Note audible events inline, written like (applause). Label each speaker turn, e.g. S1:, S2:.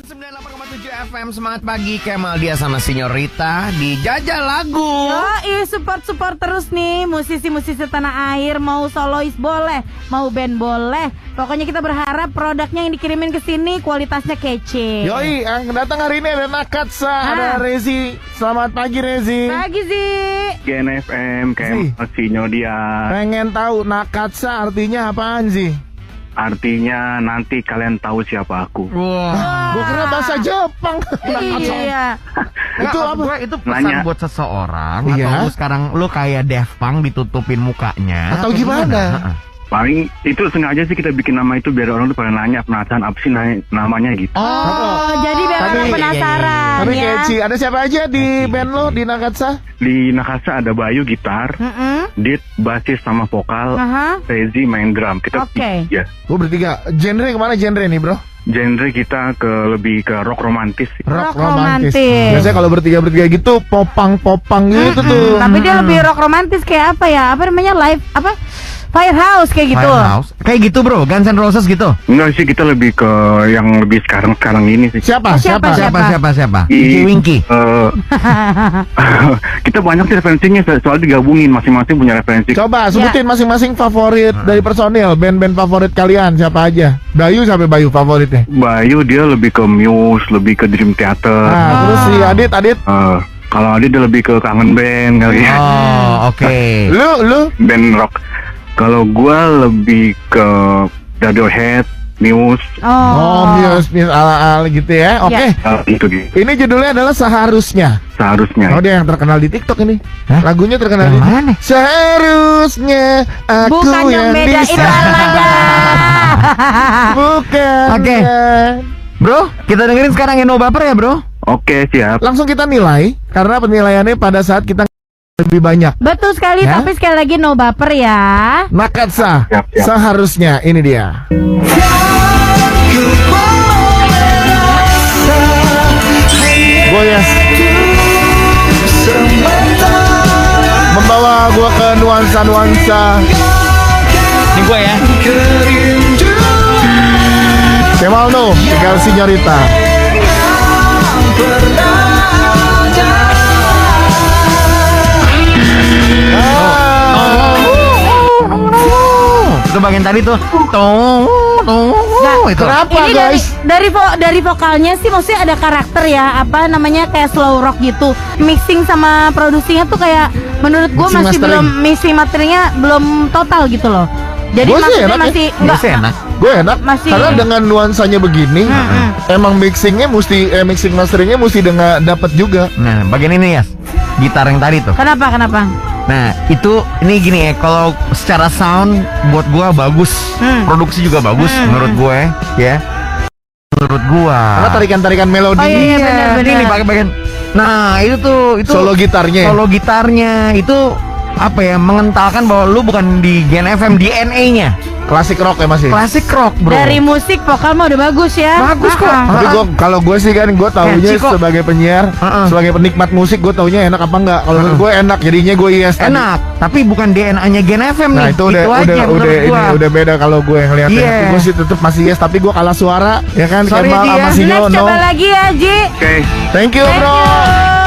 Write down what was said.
S1: 98,7 FM Semangat pagi Kemal dia sama Sinyorita di Jajal Lagu.
S2: Yoi, support-support terus nih musisi-musisi tanah air Mau solois boleh, mau band boleh Pokoknya kita berharap produknya yang dikirimin ke sini kualitasnya kece
S3: Yoi, yang datang hari ini ada Nakatsa,
S2: Ah.
S3: ada Rezi. Selamat pagi Rezi.
S2: Pagi sih
S4: Gen FM kayak Sinyo dia
S3: Pengen tahu Nakatsa artinya apaan sih?
S4: Artinya nanti kalian tahu siapa aku
S1: Wah.
S3: Gua kira bahasa Jepang.
S2: Iya
S3: Itu
S1: Nggak,
S3: apa?
S1: gue itu pesan
S4: Nanya.
S1: buat seseorang
S3: Iya.
S1: atau lu sekarang lu kayak Daft Punk ditutupin mukanya
S3: Atau gimana?
S1: Heeh.
S4: paling itu sengaja sih kita bikin nama itu biar orang tuh pada nanya penasaran apa sih na- namanya gitu
S2: Oh, jadi biar
S3: Tapi-
S2: orang penasaran
S3: Tapi
S2: ya
S3: ada siapa aja di band lo di Nakatsa?
S4: di Nakasa ada Bayu gitar
S2: Mm-mm.
S4: Dit basis sama vokal
S2: Aha.
S4: Rezi main drum kita
S2: Oke.
S4: ya
S3: Gue bertiga. Genre ke mana genre nih bro?
S4: genre kita ke lebih ke rock romantis
S2: Rock romantis.
S3: Biasanya kalau bertiga bertiga gitu popang popang gitu tuh.
S2: Tapi dia lebih rock romantis kayak apa ya? Apa namanya? Live apa? Firehouse kayak gitu.
S1: Firehouse. Kayak gitu bro, Guns N' Roses gitu.
S4: enggak sih kita lebih ke yang lebih sekarang sekarang ini sih
S3: Siapa?
S2: Oh, siapa,
S3: Siapa?
S1: Siapa siapa siapa?
S4: I-
S1: Winky Winky.
S4: eh, (laughs) kita banyak sih referensinya so- soalnya digabungin masing-masing punya referensi
S3: Coba
S2: Ya.
S3: sebutin masing-masing favorit dari personil band-band favorit kalian siapa aja? Bayu sampai Bayu favoritnya.
S4: Bayu dia lebih ke Muse, lebih ke Dream Theater.
S3: Nah, terus si Adit, Adit,
S4: Eh, kalau Adi dia lebih ke kangen band kali ya.
S1: Oh, oke.
S3: lu, lu,
S4: Band rock. Kalau gua lebih ke Radiohead, Muse,
S2: Oh.
S3: oh, Muse, Muse ala-ala gitu ya. Oke,
S2: Ya.
S4: eh, itu gitu.
S3: ini judulnya adalah seharusnya.
S4: Seharusnya.
S3: Oh, dia yang terkenal di TikTok ini.
S1: Hah?
S3: Lagunya terkenal
S1: Yang
S3: di
S1: mana?
S3: Seharusnya aku
S2: Bukan yang beda
S3: bisa.
S2: itu aja. (laughs)
S3: Bukan.
S1: Oke. Bro, kita dengerin sekarang Eno Baper ya bro.
S4: Oke, siap.
S3: Langsung kita nilai karena penilaiannya pada saat kita lebih banyak.
S2: Betul sekali,
S3: Ya.
S2: tapi sekali lagi no baper ya.
S4: Siap, siap.
S3: seharusnya ini dia. Goyes Membawa gua ke nuansa-nuansa
S1: Ini gue ya.
S3: Kemalno, tinggal sinyorita
S1: Itu bagian tadi tuh. Tong, tong,
S2: Nggak,
S1: itu.
S3: Kenapa
S2: Ini dari
S3: guys?
S2: dari vo- dari vokalnya sih maksudnya ada karakter ya, apa namanya kayak slow rock gitu. Mixing sama produksinya tuh kayak menurut gua
S3: Mixing
S2: masih
S3: mastering.
S2: belum mixing materinya belum total gitu loh. Jadi
S3: Gua
S2: maksudnya
S3: enak ya.
S2: masih
S1: Gua
S2: enggak
S1: enak.
S3: Gue enak
S2: Masih-
S3: karena dengan nuansanya begini,
S2: Mm-mm.
S3: emang mixingnya mesti, eh, mixing masteringnya mesti dengan dapat juga.
S1: Nah, bagian ini ya. Gitar yang tadi tuh.
S2: Kenapa? Kenapa?
S1: Nah, itu ini gini ya, kalau secara sound buat gua bagus.
S2: Hmm.
S1: Produksi juga bagus
S2: Hmm.
S1: menurut gue, ya. Menurut gua.
S3: Karena tarikan-tarikan melodi,
S2: Oh, iya, iya. benar-benar.
S1: Ini pakai bagian. Nah, itu tuh itu
S3: solo gitarnya. ya.
S1: solo gitarnya itu apa ya mengentalkan bahwa lu bukan di Gen FM DNA-nya.
S3: Klasik rock ya masih.
S1: Klasik rock, Bro.
S2: Dari musik vokal mah udah bagus ya.
S1: Bagus kok.
S2: Ah.
S3: Tapi gua kalau gue sih kan gue taunya
S1: kok.
S3: sebagai penyiar,
S1: Heeh.
S3: sebagai penikmat musik gue taunya enak apa enggak. Kalau menurut gue enak, jadinya gue yes. tadi.
S1: Enak, tapi bukan DNA-nya Gen FM
S3: Nah
S1: nih.
S3: itu udah
S1: aja
S3: udah
S1: menurut
S3: udah ini
S1: gua.
S3: udah beda kalau gue ngeliatnya.
S1: Iya.
S3: Gue sih tetap masih yes, tapi gue kalah suara ya kan
S1: Sorry,
S3: Kemal
S1: Ji, ya.
S3: sama
S2: Next
S3: no.
S2: coba lagi ya, Ji.
S4: Oke.
S3: Thank you
S2: Thank
S3: bro.
S2: you.